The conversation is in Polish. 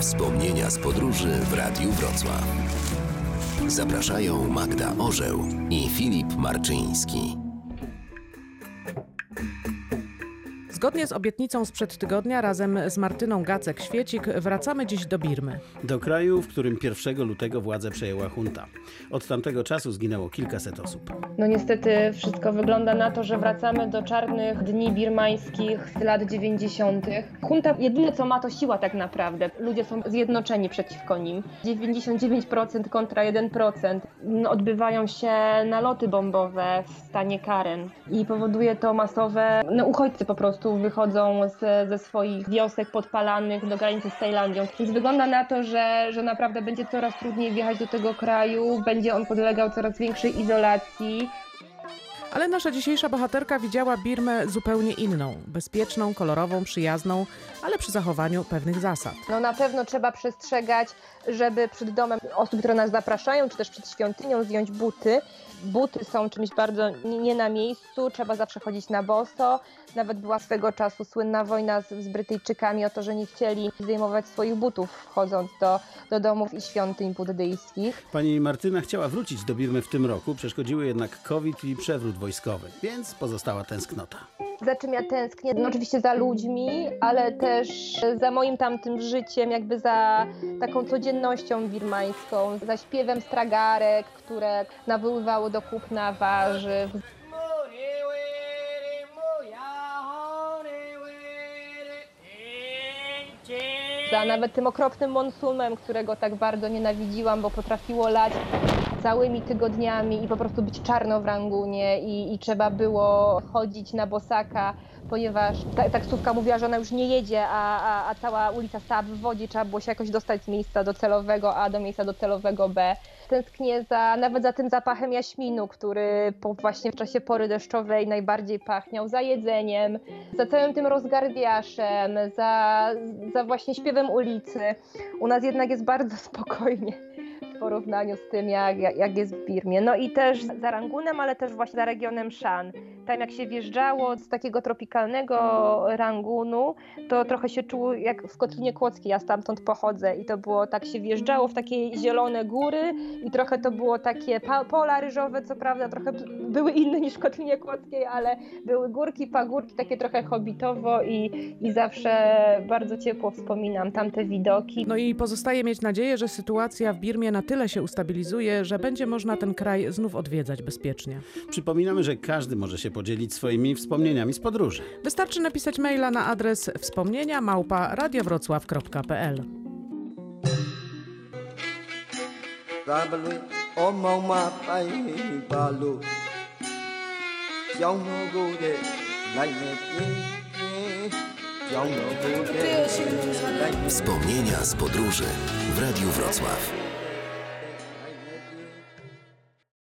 Wspomnienia z podróży w Radiu Wrocław. Zapraszają Magda Orzeł i Filip Marczyński. Zgodnie z obietnicą sprzed tygodnia razem z Martyną Gacek-Świecik wracamy dziś do Birmy. Do kraju, w którym 1 lutego władzę przejęła junta. Od tamtego czasu zginęło kilkaset osób. No niestety wszystko wygląda na to, że wracamy do czarnych dni birmańskich z lat 90. Junta jedyne co ma to siła tak naprawdę. Ludzie są zjednoczeni przeciwko nim. 99% kontra 1%. No, odbywają się naloty bombowe w stanie Karen i powoduje to masowe, no uchodźcy po prostu wychodzą z, ze swoich wiosek podpalanych do granicy z Tajlandią. Więc wygląda na to, że, że naprawdę będzie coraz trudniej wjechać do tego kraju, będzie on podlegał coraz większej izolacji. Ale nasza dzisiejsza bohaterka widziała Birmę zupełnie inną. Bezpieczną, kolorową, przyjazną, ale przy zachowaniu pewnych zasad. No na pewno trzeba przestrzegać, żeby przed domem osób, które nas zapraszają, czy też przed świątynią zdjąć buty. Buty są czymś bardzo nie na miejscu, trzeba zawsze chodzić na boso. Nawet była swego czasu słynna wojna z, z Brytyjczykami o to, że nie chcieli zdejmować swoich butów wchodząc do, do domów i świątyń buddyjskich. Pani Martyna chciała wrócić do Birmy w tym roku, przeszkodziły jednak COVID i przewrót więc pozostała tęsknota. Za czym ja tęsknię? No oczywiście za ludźmi, ale też za moim tamtym życiem, jakby za taką codziennością birmańską, za śpiewem stragarek, które nawoływało do kupna warzyw, za nawet tym okropnym monsunem, którego tak bardzo nienawidziłam, bo potrafiło lać całymi tygodniami i po prostu być czarno w rangunie i, i trzeba było chodzić na bosaka, ponieważ ta, taksówka mówiła, że ona już nie jedzie, a, a, a cała ulica stała w wodzie, trzeba było się jakoś dostać z miejsca docelowego A do miejsca docelowego B. Tęsknię za, nawet za tym zapachem jaśminu, który po właśnie w czasie pory deszczowej najbardziej pachniał, za jedzeniem, za całym tym rozgardiaszem, za, za właśnie śpiewem ulicy. U nas jednak jest bardzo spokojnie w porównaniu z tym, jak, jak, jest w Birmie. No i też za Rangunem, ale też właśnie za regionem Shan. Tam jak się wjeżdżało z takiego tropikalnego Rangunu, to trochę się czuło jak w Kotlinie Kłodzkiej, ja stamtąd pochodzę i to było tak, się wjeżdżało w takie zielone góry i trochę to było takie pola ryżowe, co prawda trochę były inne niż w Kotlinie Kłodzkiej, ale były górki, pagórki, takie trochę hobitowo i, i zawsze bardzo ciepło wspominam tamte widoki. No i pozostaje mieć nadzieję, że sytuacja w Birmie na tyle się ustabilizuje, że będzie można ten kraj znów odwiedzać bezpiecznie. Przypominamy, że każdy może się podzielić swoimi wspomnieniami z podróży. Wystarczy napisać maila na adres wspomnienia małpa radiowrocław.pl. သာဘလွေဩမောင်မပိုင်ပါလို့ကြောင်းတော်ကိုတဲ့လိုက်နေပြင်းပြင်းကြောင်းတော်ကိုတဲ့လိုက်နေ Wspomnienia z podróży w Radiu Wrocław.